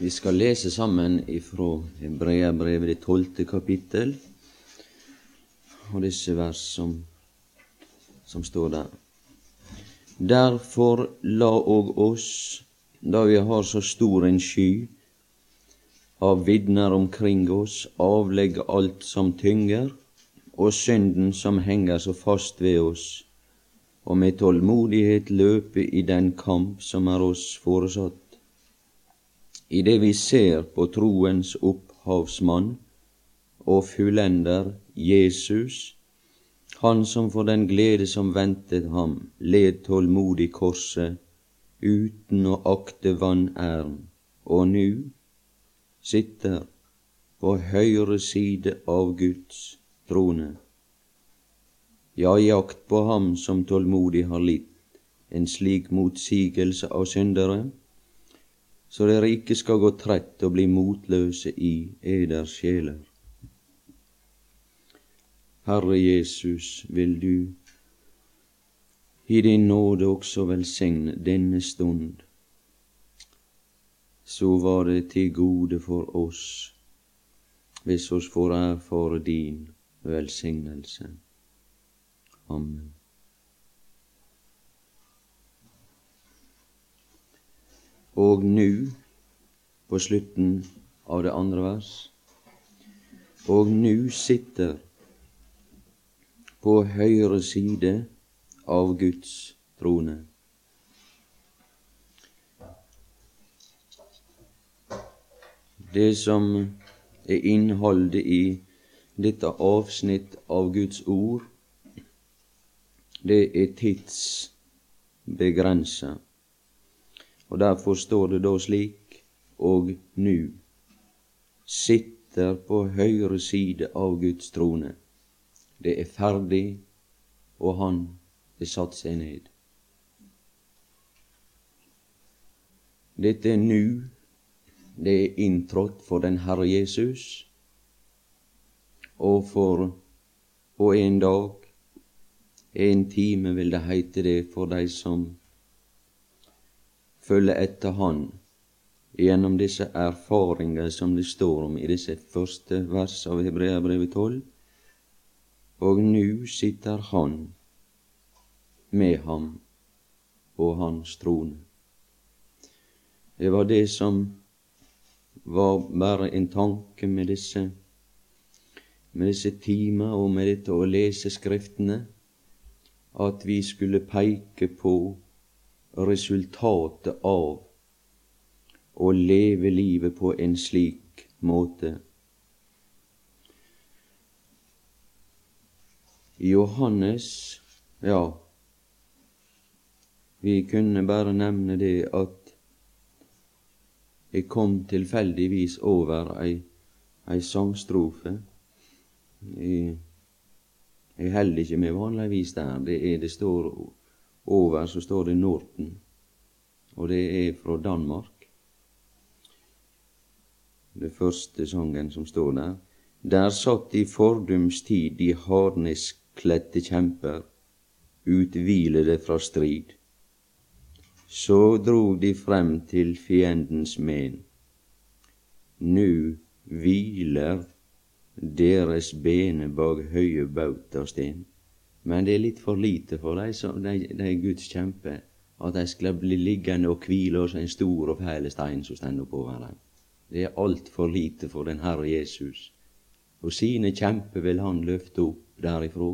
Vi skal lese sammen ifra Hebreabrevet det tolvte kapittel, og disse vers som, som står der. Derfor la òg oss, da vi har så stor en sky av vitner omkring oss, avlegge alt som tynger, og synden som henger så fast ved oss, og med tålmodighet løpe i den kamp som er oss foresatt i det vi ser på troens opphavsmann og fullender Jesus, han som for den glede som ventet ham, led tålmodig korset uten å akte vanæren, og nu sitter på høyre side av Guds trone. Ja, jakt på ham som tålmodig har litt en slik motsigelse av syndere, så dere ikke skal gå trett og bli motløse i eders sjeler. Herre Jesus, vil du i din nåde også velsigne denne stund, så var det til gode for oss hvis oss får erfare din velsignelse. Amen. Og nu, på slutten av det andre vers, og nu sitter på høyre side av Guds trone. Det som er innholdet i dette avsnitt av Guds ord, det er tidsbegrensa. Og derfor står det da slik og nu sitter på høyre side av Guds trone. Det er ferdig, og han er satt seg ned. Dette er nu, det er inntrådt for den Herre Jesus, og for på en dag, en time vil det heite det for de som følge etter Han gjennom disse erfaringer som det står om i disse første vers av Hebreabrevet 12. Og nu sitter Han med ham på hans trone. Det var det som var bare en tanke med disse, med disse timer og med dette å lese Skriftene, at vi skulle peke på resultatet av å leve livet på en slik måte. Johannes, ja, vi kunne bare nevne det at jeg kom tilfeldigvis over ei, ei sangstrofe. Jeg, jeg holder ikke med vanligvis der. Det, er, det står over så står det Norten, og det er fra Danmark. Det første sangen som står der. Der satt i fordums tid de harneskledte kjemper, uthvilede fra strid. Så drog de frem til fiendens men. Nu hviler deres bene bak høye bautasten. Men det er litt for lite for de, som, de, de Guds kjemper, at de skal bli liggende og hvile hos en stor og fæl stein som stender oppover dem. Det er altfor lite for den Herre Jesus. Og sine kjemper vil han løfte opp derifra.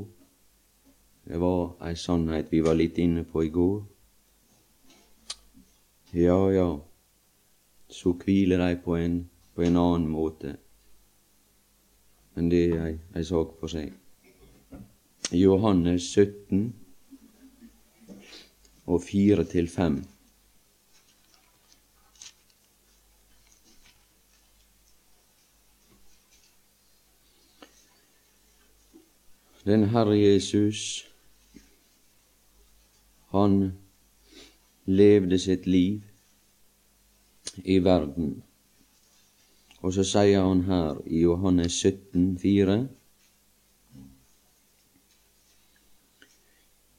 Det var ei sannhet vi var litt inne på i går. Ja, ja, så hviler de på en, på en annen måte. Men det er ei, ei sak for seg. Johannes 17 og 4 til 5. Den Herre Jesus, han levde sitt liv i verden. Og så sier han her i Johannes 17, 4,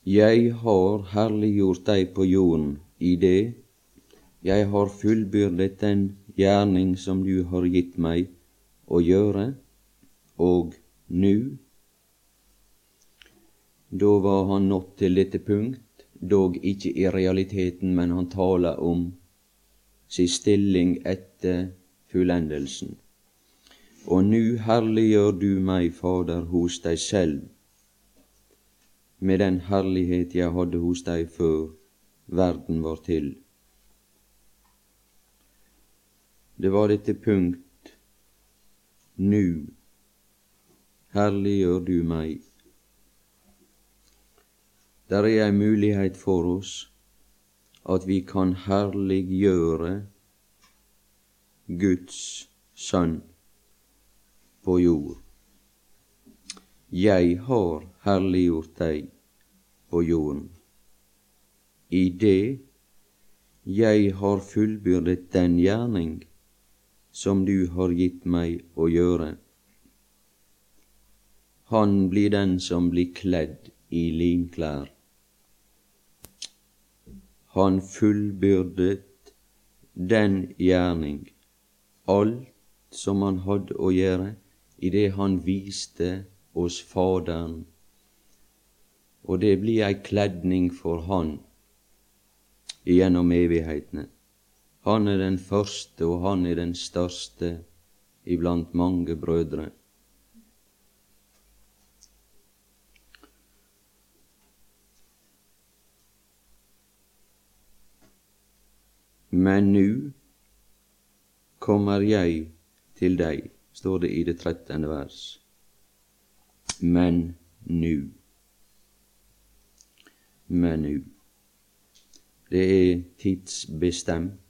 Jeg har herliggjort deg på jorden i det. Jeg har fullbyrdet den gjerning som du har gitt meg å gjøre, og nu. Da var han nådd til dette punkt, dog ikke i realiteten, men han taler om sin stilling etter fullendelsen. Og nu herliggjør du meg, Fader, hos deg selv, med den herlighet jeg hadde hos deg før verden var til. Det var dette punkt nu herliggjør du meg. Der er ei mulighet for oss at vi kan herliggjøre Guds Sønn på jord. Jeg har herliggjort deg på jorden. I det jeg har fullbyrdet den gjerning som du har gitt meg å gjøre. Han blir den som blir kledd i linklær. Han fullbyrdet den gjerning, alt som han hadde å gjøre, i det han viste oss Faderen. Og det blir ei kledning for Han gjennom evighetene. Han er den første, og han er den største iblant mange brødre. Men nu kommer jeg til deg, står det i det trettende vers. Men nu. Men nu. Det er tidsbestemt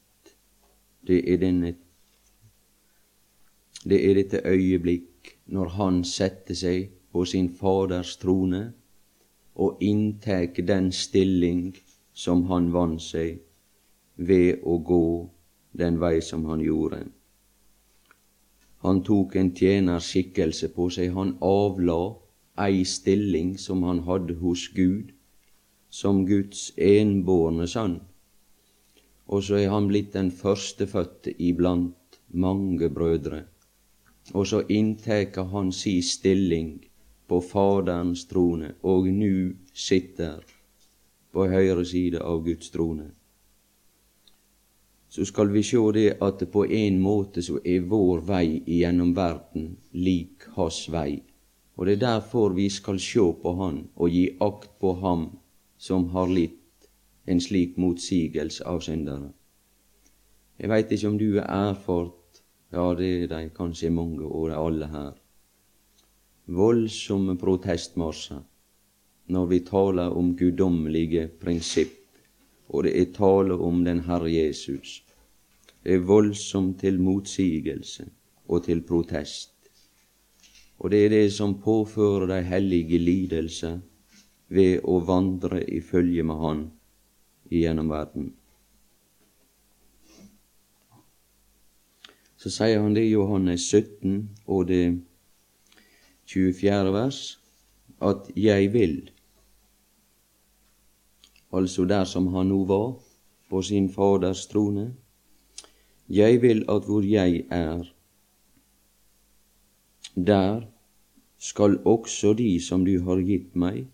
det er, denne, det er dette øyeblikk når han setter seg på sin Faders trone og inntek den stilling som han vant seg ved å gå den vei som han gjorde. Han tok en tjenerskikkelse på seg, han avla ei stilling som han hadde hos Gud, som Guds enbårne sønn og så er han blitt den førstefødte iblant mange brødre. Og så innteker han si stilling på Faderens trone, og nu sitter på høyre side av Guds trone. Så skal vi sjå det at på en måte så er vår vei gjennom verden lik hans vei. Og det er derfor vi skal sjå på Han og gi akt på Ham som har litt en slik motsigelse av syndere. Jeg veit ikke om du er erfart, ja, det er de kanskje mange, det er alle her. Voldsomme protestmarsjer når vi taler om guddommelige prinsipp, og det er tale om den Herre Jesus. Det er voldsomt til motsigelse og til protest. Og det er det som påfører de hellige lidelser ved å vandre i følge med Han gjennom verden. Så sier han det i Johannes 17 og det 24. vers at 'jeg vil', altså der som han nå var, på sin Faders trone, 'jeg vil at hvor jeg er, der skal også de som du har gitt meg,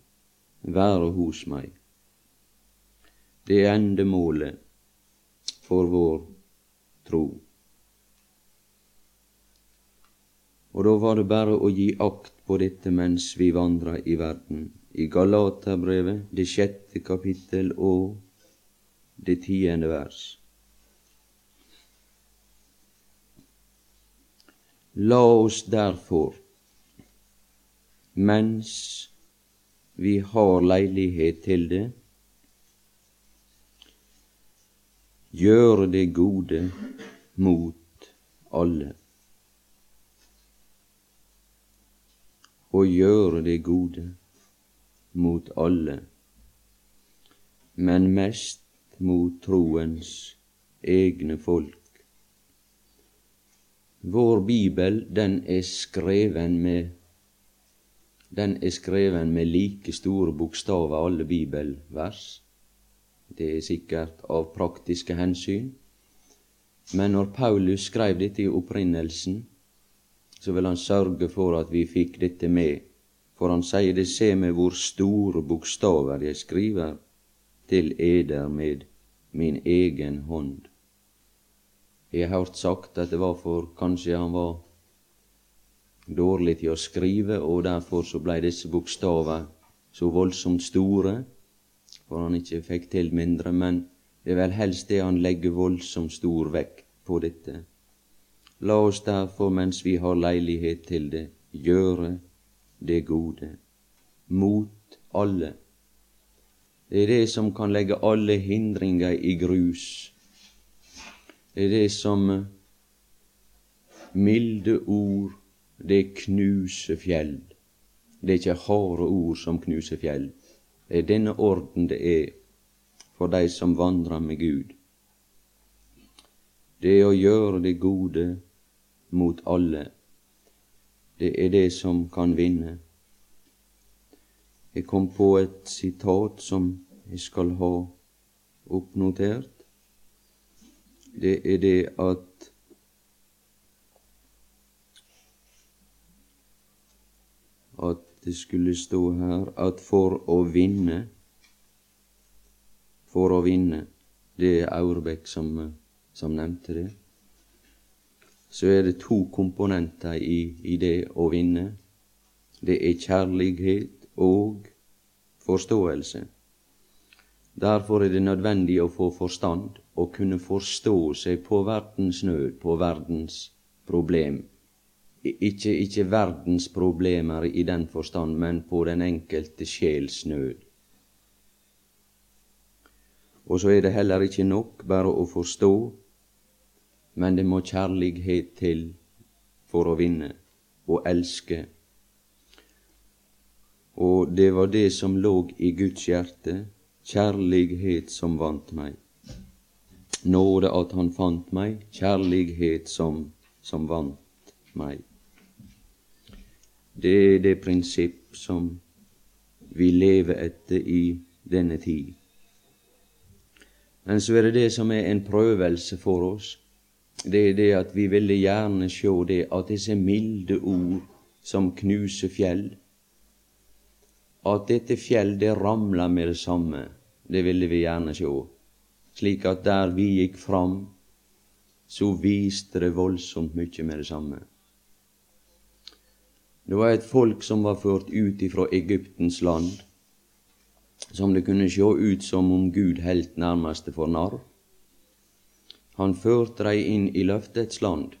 være hos meg det er endemålet for vår tro. Og da var det bare å gi akt på dette mens vi vandra i verden. I Galaterbrevet, det sjette kapittel og det tiende vers. La oss derfor, mens vi har leilighet til det, gjøre det gode mot alle. Og gjøre det gode mot alle, men mest mot troens egne folk. Vår bibel, den er skreven med den er skreven med like store bokstaver, alle bibelvers. Det er sikkert av praktiske hensyn. Men når Paulus skrev dette i opprinnelsen, så vil han sørge for at vi fikk dette med. For han sier det se med hvor store bokstaver jeg skriver til eder med min egen hånd. Jeg har hørt sagt at det var for kanskje han var dårlig til å skrive, og derfor så blei disse bokstaver så voldsomt store, for han ikke fikk til mindre, men det er vel helst det han legger voldsomt stor vekt på dette. La oss derfor, mens vi har leilighet til det, gjøre det gode mot alle. Det er det som kan legge alle hindringer i grus. Det er det som milde ord, det knuser fjell. Det er ikke harde ord som knuser fjell. Det er denne orden det er for de som vandrer med Gud. Det er å gjøre det gode mot alle. Det er det som kan vinne. Jeg kom på et sitat som jeg skal ha oppnotert. Det er det at at det skulle stå her at for å vinne For å vinne Det er Aurbekk som, som nevnte det så er det to komponenter i, i det å vinne. Det er kjærlighet og forståelse. Derfor er det nødvendig å få forstand og kunne forstå seg på verdens nød, på verdens problem. Ikke, ikke verdens problemer i den forstand, men på den enkelte sjels nød. Og så er det heller ikke nok bare å forstå, men det må kjærlighet til for å vinne og elske. Og det var det som lå i Guds hjerte, kjærlighet som vant meg. Nåde at han fant meg, kjærlighet som, som vant meg. Det er det prinsipp som vi lever etter i denne tid. Men så er det det som er en prøvelse for oss det er det at vi ville gjerne sjå det at disse milde ord som knuser fjell, at dette fjell det ramla med det samme, det ville vi gjerne sjå, slik at der vi gikk fram, så viste det voldsomt mykje med det samme. Det var et folk som var ført ut ifra Egyptens land, som det kunne sjå ut som om Gud helt nærmeste for narr. Han førte dei inn i løftets land,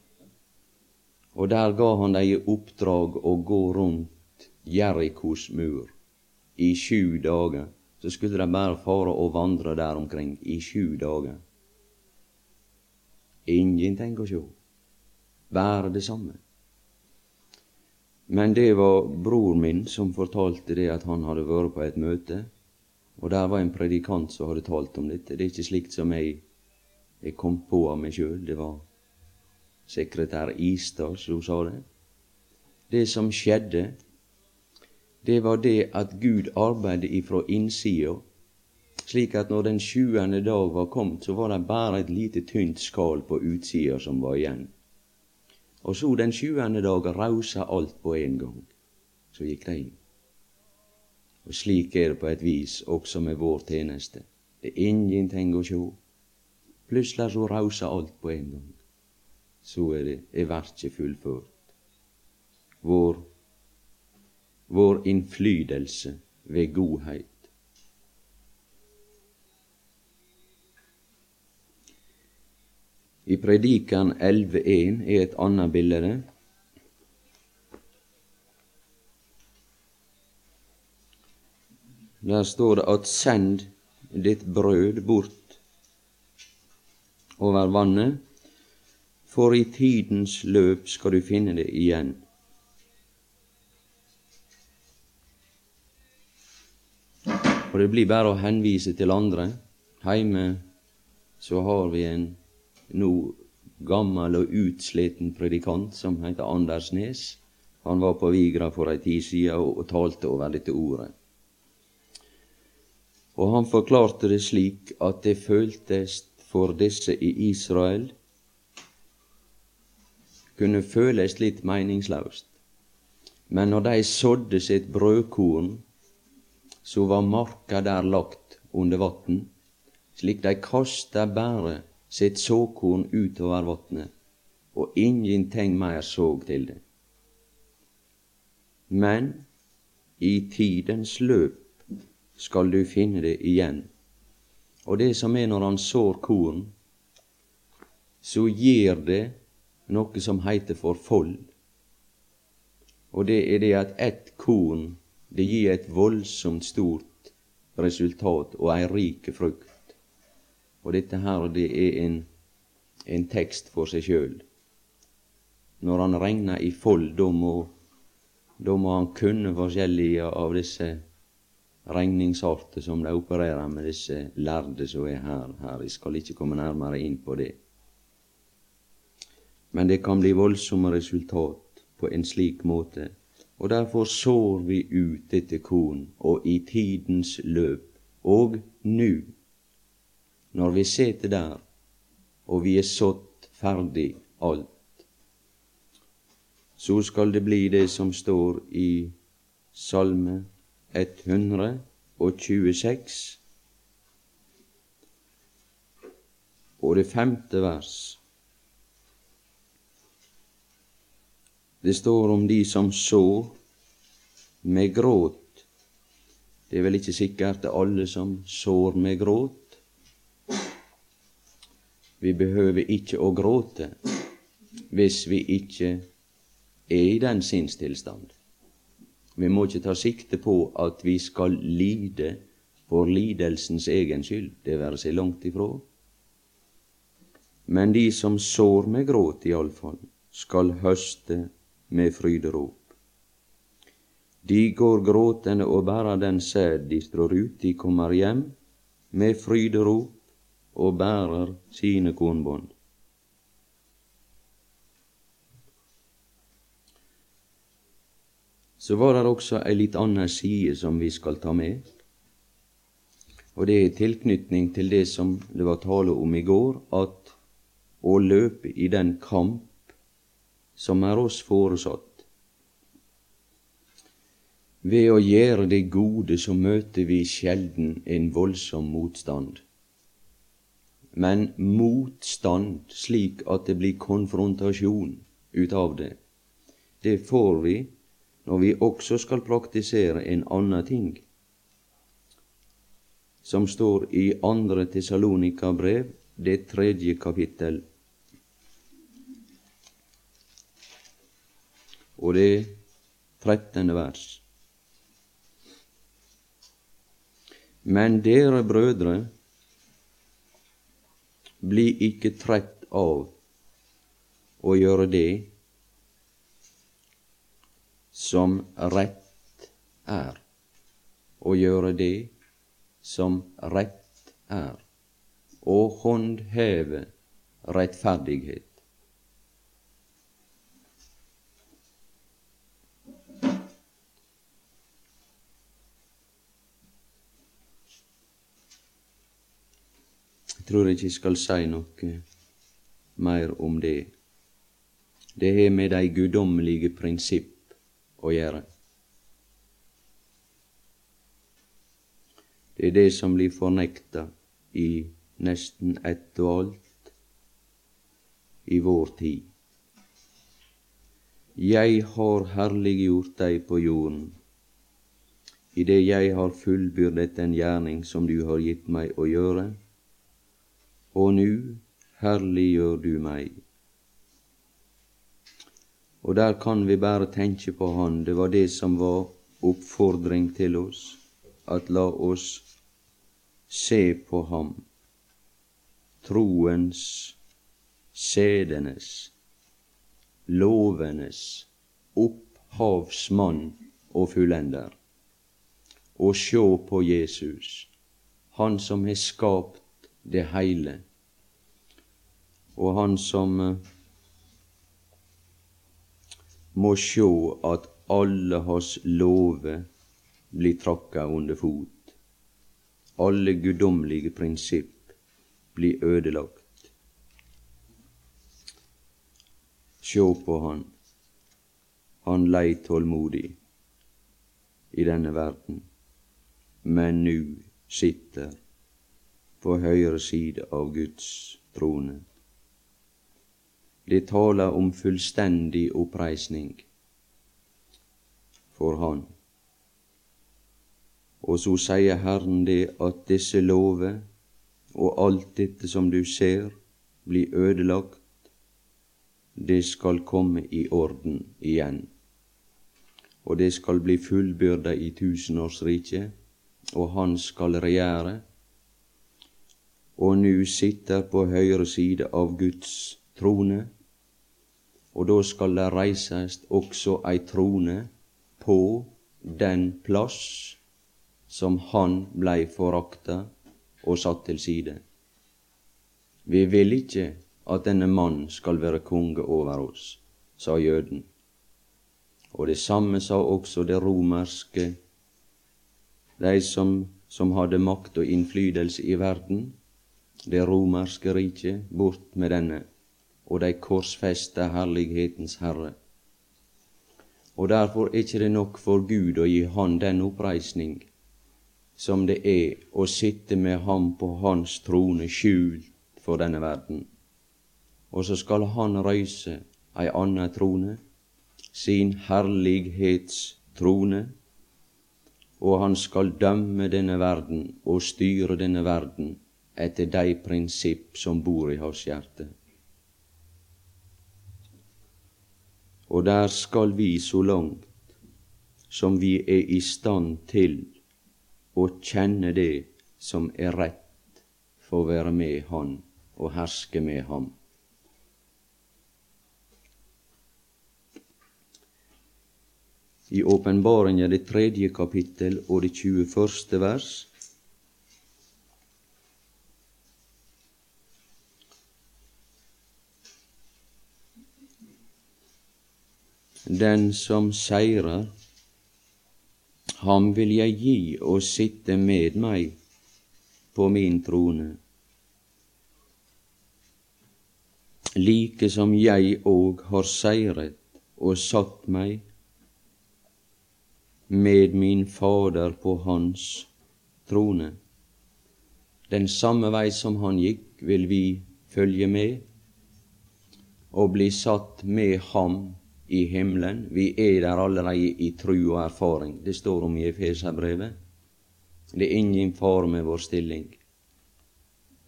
og der ga han dei i oppdrag å gå rundt Jerikos mur i sju dager. Så skulle de bare fare og vandre der omkring i sju dager. Ingenting å sjå, bare det samme. Men det var bror min som fortalte det at han hadde vært på et møte, og der var en predikant som hadde talt om dette. Det er ikke slikt som jeg jeg kom på av meg sjøl. Det var sekretær Isdal som sa det. Det som skjedde, det var det at Gud arbeidet ifra innsida, slik at når den sjuende dag var kommet, så var det bare et lite tynt skall på utsida som var igjen. Og så den sjuende dag rausa alt på en gang. Så gikk det inn. Og slik er det på et vis også med vår tjeneste. Det er ingenting å sjå. Plutseleg så rauser alt på en gang. Så er det er verket fullført. Vår, vår innflytelse ved godhet. I Predikan 11.1 er et annet bilde. Der står det at send ditt brød bort over vannet, for i tidens løp skal du finne det igjen. Og det blir bare å henvise til andre. Heime så har vi en nå gammel og utsliten predikant som heter Anders Nes. Han var på Vigra for ei tid sida og, og talte over dette ordet. Og han forklarte det slik at det føltes for disse i Israel kunne føles litt meningsløst. Men når de sådde sitt brødkorn, så var marka der lagt under vatn, slik de kasta bare sitt såkorn utover vatnet, og ingenting mer såg til det. Men i tidens løp skal du finne det igjen. Og det som er når han sår korn, så gir det noe som heiter for fold. Og det er det at ett korn det gir et voldsomt stort resultat og ei rik frukt. Og dette her, det er en, en tekst for seg sjøl. Når han regner i fold, da må, da må han kunne forskjellige av disse regningsarter som de opererer med, disse lærde som er her. her. Jeg skal ikke komme nærmere inn på det. Men det kan bli voldsomme resultat på en slik måte. Og derfor sår vi ut dette korn, og i tidens løp, og nu, når vi sitter der, og vi er sådd ferdig alt, så skal det bli det som står i Salme 126, og det femte vers. Det står om de som så med gråt. Det er vel ikke sikkert alle som sår med gråt. Vi behøver ikke å gråte hvis vi ikke er i den sinnstilstand. Vi må ikke ta sikte på at vi skal lide for lidelsens egen skyld, det være seg langt ifra. Men de som sår med gråt, iallfall, skal høste med fryderop. De går gråtende og bærer den sæd de strår ut, de kommer hjem med fryderop og bærer sine kornbånd. Så var det også ei litt anna side som vi skal ta med, og det er tilknytning til det som det var tale om i går, at å løpe i den kamp som er oss foresatt. Ved å gjøre det gode så møter vi sjelden en voldsom motstand. Men motstand slik at det blir konfrontasjon ut av det, det får vi når vi også skal praktisere en annen ting, som står i andre Tessalonika brev, det tredje kapittel og det trettende vers. Men dere brødre, bli ikke trett av å gjøre det som rett er, å gjøre det som rett er, og håndheve rettferdighet. Jeg tror ikke jeg skal si noe mer om det. Det har med de guddommelige prinsipp å gjøre. Det er det som blir fornekta i nesten ett og alt i vår tid. Jeg har herliggjort deg på jorden, idet jeg har fullbyrdet den gjerning som du har gitt meg å gjøre og nu herliggjør du meg. Og der kan vi bare tenke på Han. Det var det som var oppfordring til oss, at la oss se på Ham, troens, sedenes, lovenes opphavsmann og fullender, og sjå på Jesus, Han som har skapt det heile. Og han som eh, må sjå at alle hans lover blir tråkka under fot. Alle guddommelige prinsipp blir ødelagt. Sjå på han. Han lei tålmodig i denne verden, men nu sitter på høyre side av Guds trone. Det taler om fullstendig oppreisning for Han. Og så sier Herren det at disse lover og alt dette som du ser, blir ødelagt, det skal komme i orden igjen. Og det skal bli fullbyrda i tusenårsriket, og han skal regjere. Og nu sitter på høyre side av Guds trone, og da skal det reises også ei trone på den plass som han blei forakta og satt til side. Vi vil ikke at denne mannen skal være konge over oss, sa jøden. Og det samme sa også det romerske, de som, som hadde makt og innflytelse i verden, det romerske riket, bort med denne og de korsfesta herlighetens Herre. Og derfor er ikke det nok for Gud å gi Han den oppreisning som det er å sitte med Ham på Hans trone skjult for denne verden. Og så skal Han røyse ei anna trone, sin herlighetstrone, og han skal dømme denne verden og styre denne verden etter de prinsipp som bor i hans hjerte. Og der skal vi så langt som vi er i stand til å kjenne det som er rett, få være med Han og herske med Ham. I åpenbaringen det tredje kapittel og det 21. vers Den som seirer, ham vil jeg gi å sitte med meg på min trone, like som jeg òg har seiret og satt meg med min Fader på hans trone. Den samme vei som han gikk, vil vi følge med og bli satt med ham i himmelen. Vi er der allerede i tru og erfaring. Det står om i Efeserbrevet. Det er ingen fare med vår stilling.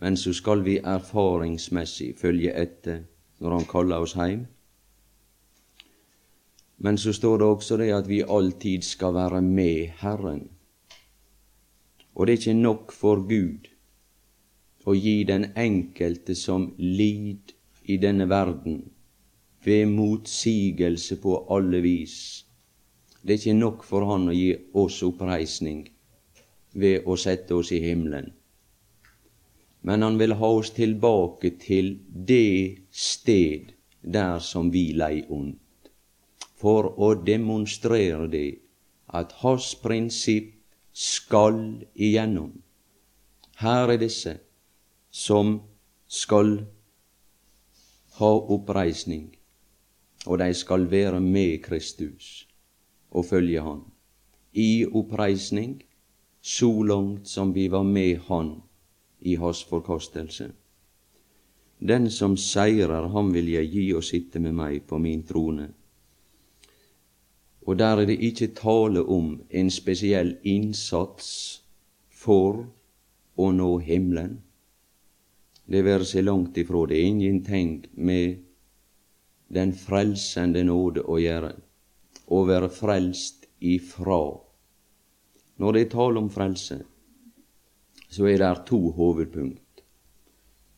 Men så skal vi erfaringsmessig følge etter når Han kaller oss heim. Men så står det også det at vi alltid skal være med Herren. Og det er ikke nok for Gud å gi den enkelte som lid i denne verden, ved motsigelse på alle vis. Det er ikke nok for Han å gi oss oppreisning ved å sette oss i himmelen. Men han vil ha oss tilbake til det sted der som vi lei ondt, for å demonstrere det at hans prinsipp skal igjennom. Her er disse som skal ha oppreisning og de skal være med Kristus og følge Han. I oppreisning, så langt som vi var med Han i Hans forkastelse. Den som seirer, ham vil jeg gi å sitte med meg på min trone. Og der er det ikke tale om en spesiell innsats for å nå himmelen. Det være seg langt ifra. Det er ingenting med den frelsende nåde å gjøre, å være frelst ifra. Når det er tale om frelse, så er det to hovedpunkt.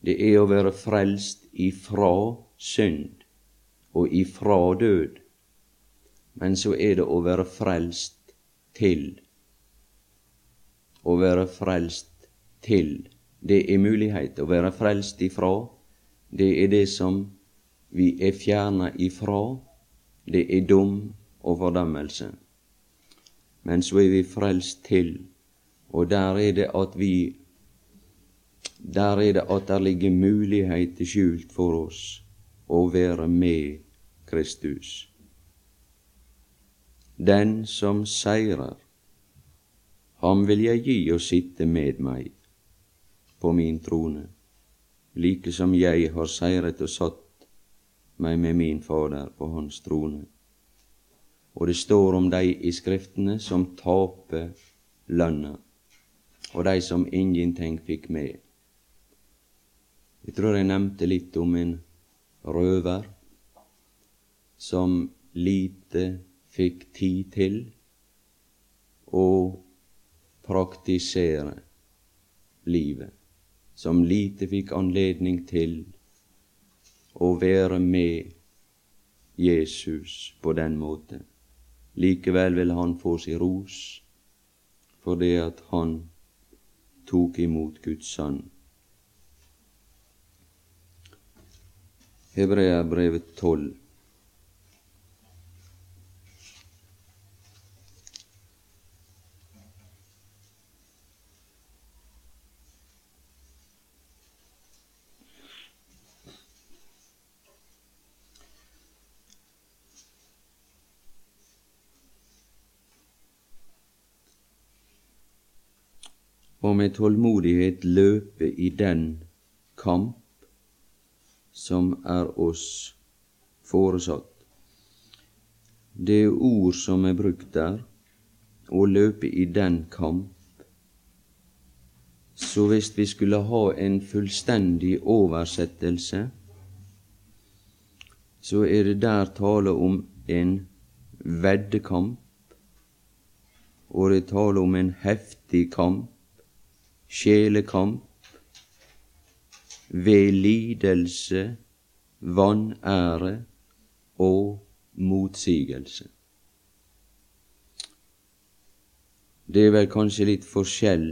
Det er å være frelst ifra synd og ifra død, men så er det å være frelst til. Å være frelst til. Det er mulighet. Å være frelst ifra, det er det som vi er fjerna ifra, det er dom og fordømmelse. Men så er vi frelst til, og der er det at vi Der er det at der ligger muligheter skjult for oss å være med Kristus. Den som seirer, ham vil jeg gi å sitte med meg på min trone, like som jeg har seiret og satt meg med min Fader på hans trone. Og det står om de i Skriftene som taper lønna, og de som ingenting fikk med. Jeg tror jeg nevnte litt om en røver som lite fikk tid til å praktisere livet, som lite fikk anledning til å være med Jesus på den måten. Likevel vil han få si ros for det at han tok imot Guds sønn. Hebreabrevet tolv. Og med tålmodighet løpe i den kamp som er oss foresatt. Det ord som er brukt der, å løpe i den kamp, så hvis vi skulle ha en fullstendig oversettelse, så er det der tale om en veddekamp, og det er tale om en heftig kamp, sjelekamp, ved lidelse, vanære og motsigelse. Det er vel kanskje litt forskjell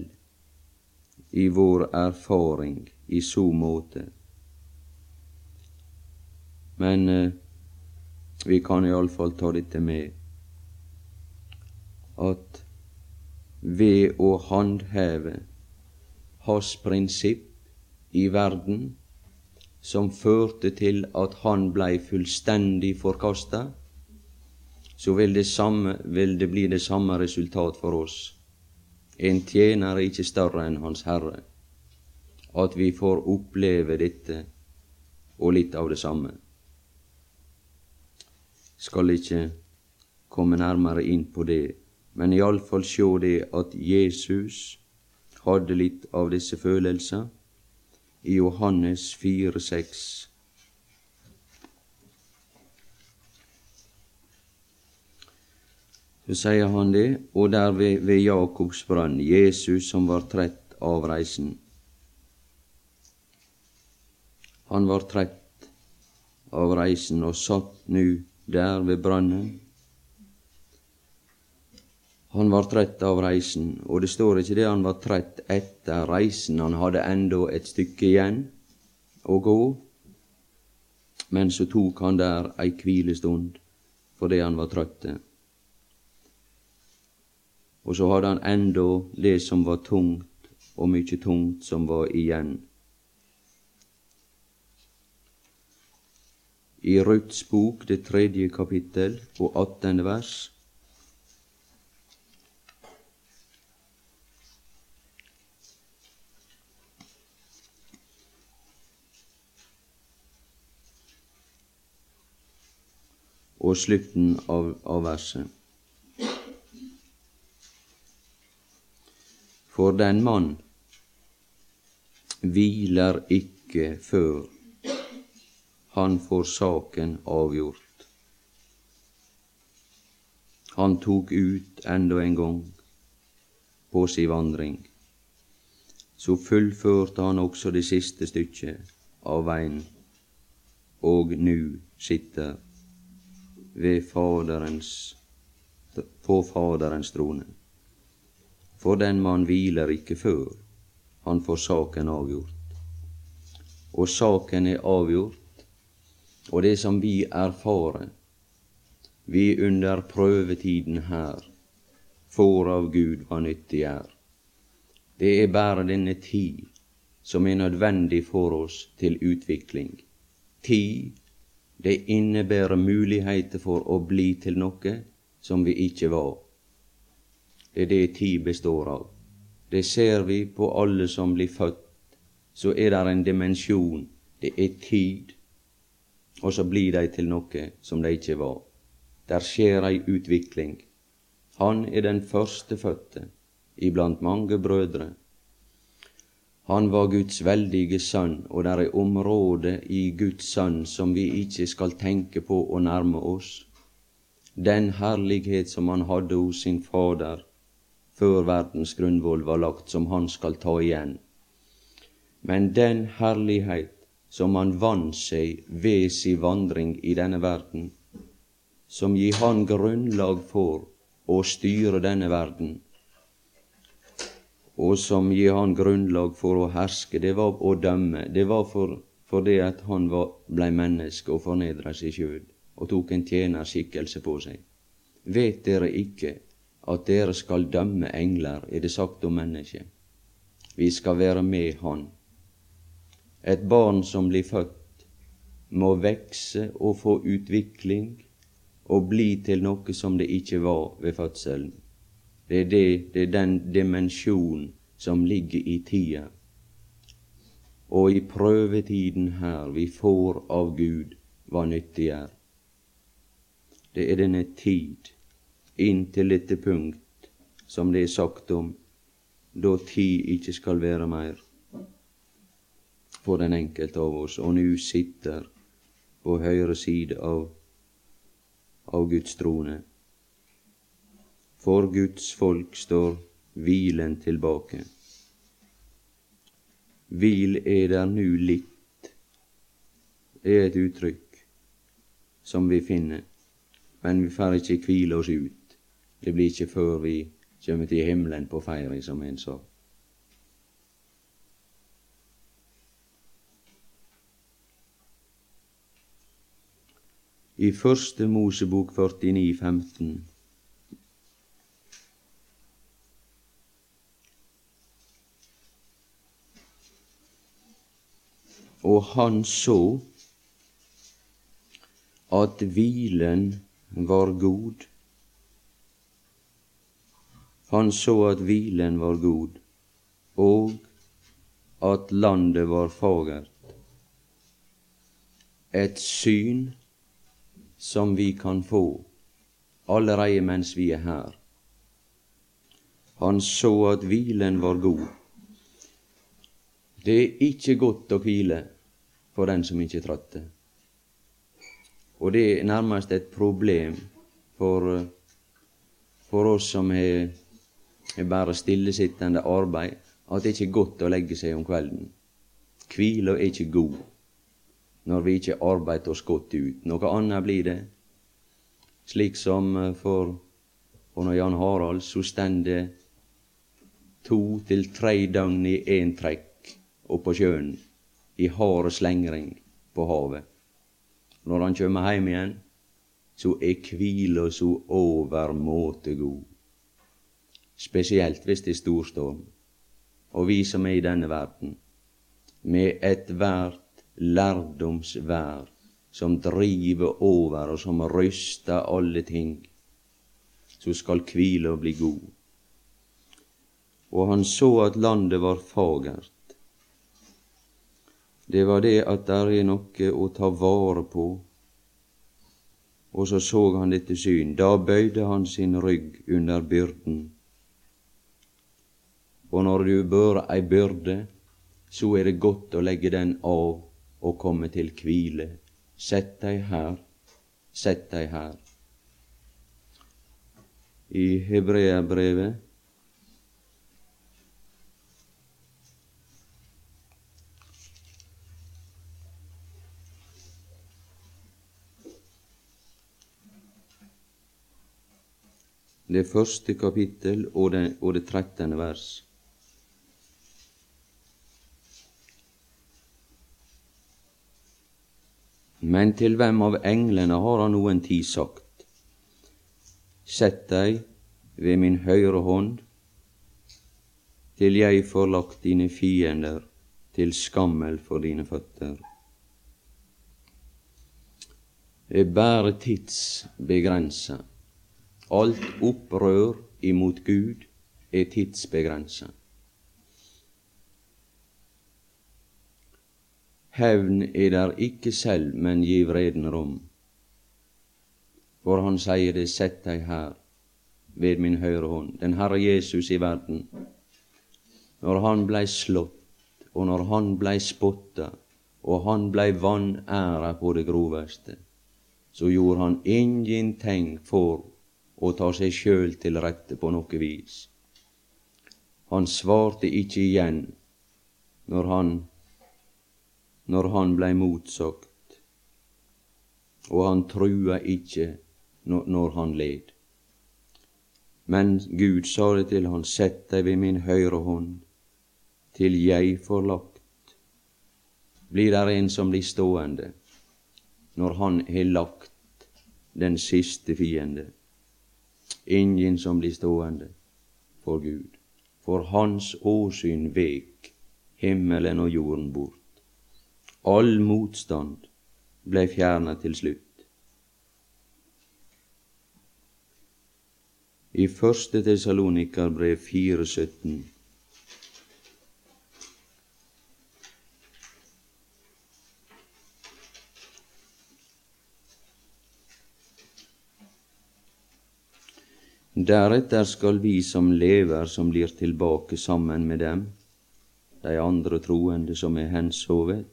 i vår erfaring i så måte, men eh, vi kan iallfall ta dette med at ved å håndheve hans prinsipp i verden som førte til at han blei fullstendig forkasta, så vil det, samme, vil det bli det samme resultat for oss. En tjener er ikke større enn Hans Herre. At vi får oppleve dette og litt av det samme. Skal ikke komme nærmere inn på det, men iallfall sjå det at Jesus hadde litt av disse følelser i Johannes 4,6. Så sier han det, og der ved, ved Jakobs brønn, Jesus som var trett av reisen. Han var trett av reisen og satt nu der ved brønnen han var trett av reisen, og det står ikke det han var trett etter reisen, han hadde enda et stykke igjen å gå, men så tok han der ei hvilestund fordi han var trøtt. Og så hadde han enda det som var tungt, og mykje tungt som var igjen. I Ruths bok, det tredje kapittel og attende vers, og slutten av, av verset. For den mann hviler ikke før han får saken avgjort. Han tok ut enda en gang på si vandring. Så fullførte han også det siste stykket av veien, og nu sitter Faderens, på Faderens trone. For den mann hviler ikke før han får saken avgjort. Og saken er avgjort, og det som vi erfarer, vi under prøvetiden her, får av Gud hva nyttig er. Det er bare denne tid som er nødvendig for oss til utvikling. Tid Det innebærer muligheter for å bli til noe som vi ikke var. Det er det tid består av. Det ser vi på alle som blir født. Så er det en dimensjon. Det er tid. Og så blir de til noe som de ikke var. Der skjer ei utvikling. Han er den førstefødte iblant mange brødre. Han var Guds veldige sønn, og det er områder i Guds sønn som vi ikke skal tenke på å nærme oss. Den herlighet som han hadde hos sin Fader før verdens grunnvoll var lagt, som han skal ta igjen. Men den herlighet som han vant seg ved sin vandring i denne verden, som gir han grunnlag for å styre denne verden, og som gir han grunnlag for å herske, det var å dømme. Det var for, for det at han var, blei menneske og fornedra seg sjøl og tok en tjenerskikkelse på seg. Vet dere ikke at dere skal dømme engler, er det sagt om mennesket. Vi skal være med Han. Et barn som blir født, må vekse og få utvikling og bli til noe som det ikke var ved fødselen. Det er, det, det er den dimensjonen som ligger i tida. Og i prøvetiden her vi får av Gud hva nyttig er. Det er denne tid inntil dette punkt som det er sagt om, da tid ikke skal være mer for den enkelte av oss, og nå sitter på høyre side av, av Guds trone. For Guds folk står hvilen tilbake. Hvil er der nu litt, er et uttrykk som vi finner, men vi får ikke hvile oss ut. Det blir ikke før vi kommer til himmelen på feiring, som en sa. I Første Mosebok 49, 15 og han så at hvilen var god. Han så at hvilen var god, og at landet var fagert. Et syn som vi kan få allereie mens vi er her. Han så at hvilen var god. Det er ikke godt å hvile for den som ikke trøtte. Og det er nærmest et problem for, for oss som har, bare stillesittende arbeid, at det ikke er godt å legge seg om kvelden. Hvila er ikke god når vi ikke arbeider oss godt ut. Noe annet blir det. Slik som for, for Jan Harald så stender to til tre døgn i én trekk oppå sjøen i hard slengring på havet. Når han kjem heim igjen, så er kvila så overmåte god. Spesielt hvis det er storstorm. Og vi som er i denne verden, med ethvert lærdomsvær som driver over og som ryster alle ting, så skal kvila bli god. Og han så at landet var fagert det var det at der er noe å ta vare på. Og så så han dette syn. Da bøyde han sin rygg under byrden. Og når du bør ei byrde, så er det godt å legge den av og komme til hvile. Sett deg her, sett deg her. I Hebreabrevet det første kapittel og det, og det trettende vers. Men til hvem av englene har han noen tid sagt, Sett deg ved min høyre hånd, til jeg får lagt dine fiender til skammel for dine føtter. er bare tidsbegrensa. Alt opprør imot Gud er tidsbegrensa. Hevn er der ikke selv, men gi vreden rom. For han sier det, sett deg her ved min høyre hånd. Den Herre Jesus i verden. Når han blei slått, og når han blei spotta, og han blei vanæra på det groveste, så gjorde han ingenting for å ta seg sjøl til rette på noe vis. Han svarte ikke igjen når han når han blei motsagt, og han trua ikkje når han led. Men Gud sa det til han, sett deg ved min høyre hånd, til jeg får lagt. Blir der en som blir stående når han har lagt den siste fiende? Ingen som blir stående for Gud. For hans åsyn vek himmelen og jorden bort. All motstand blei fjerna til slutt. I første Tessalonikarbrev 4,17 Deretter skal vi som lever, som blir tilbake sammen med dem, de andre troende som er hensovet,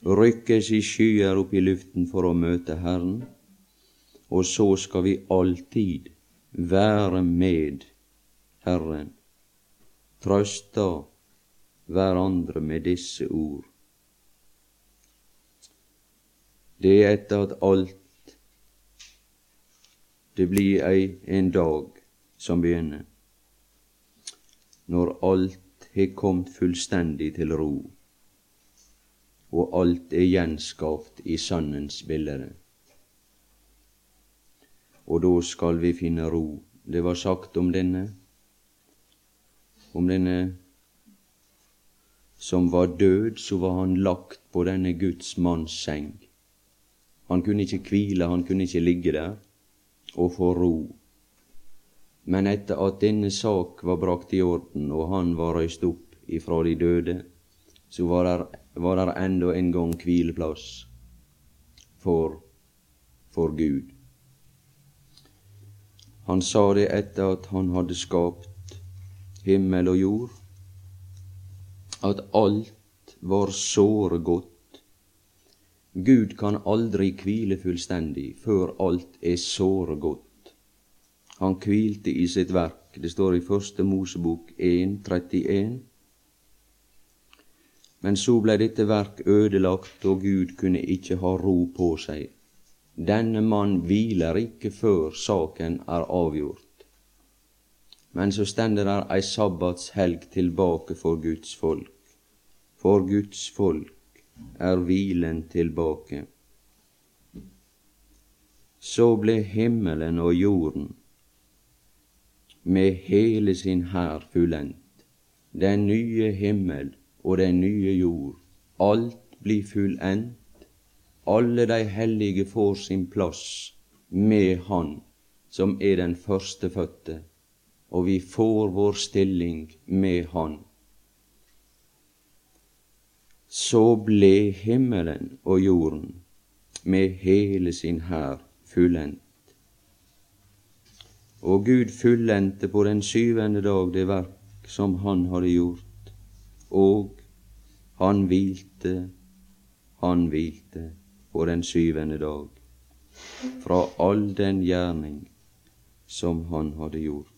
rykkes i skyer opp i luften for å møte Herren, og så skal vi alltid være med Herren. Trøsta hverandre med disse ord. Det er etter at alt det blir ei en dag som begynner, når alt har kommet fullstendig til ro og alt er gjenskapt i sannens bilde. Og da skal vi finne ro. Det var sagt om denne, om denne som var død, så var han lagt på denne Guds manns seng. Han kunne ikke hvile, han kunne ikke ligge der og få ro. Men etter at denne sak var brakt i orden, og han var røyst opp ifra de døde, så var der enda en gang hvileplass for, for Gud. Han sa det etter at han hadde skapt himmel og jord, at alt var såre godt. Gud kan aldri hvile fullstendig før alt er såre godt. Han hvilte i sitt verk. Det står i Første Mosebok 1, 31. Men så blei dette verk ødelagt, og Gud kunne ikke ha ro på seg. Denne mann hviler ikke før saken er avgjort. Men så stender der ei sabbatshelg tilbake for Guds folk. For Guds folk er hvilen tilbake. Så ble himmelen og jorden med hele sin hær fullendt. Den nye himmel og den nye jord. Alt blir fullendt. Alle de hellige får sin plass med Han som er den førstefødte, og vi får vår stilling med Han. Så ble himmelen og jorden med hele sin hær fullendt. Og Gud fullendte på den syvende dag det verk som Han hadde gjort og han hvilte, han hvilte på den syvende dag fra all den gjerning som han hadde gjort.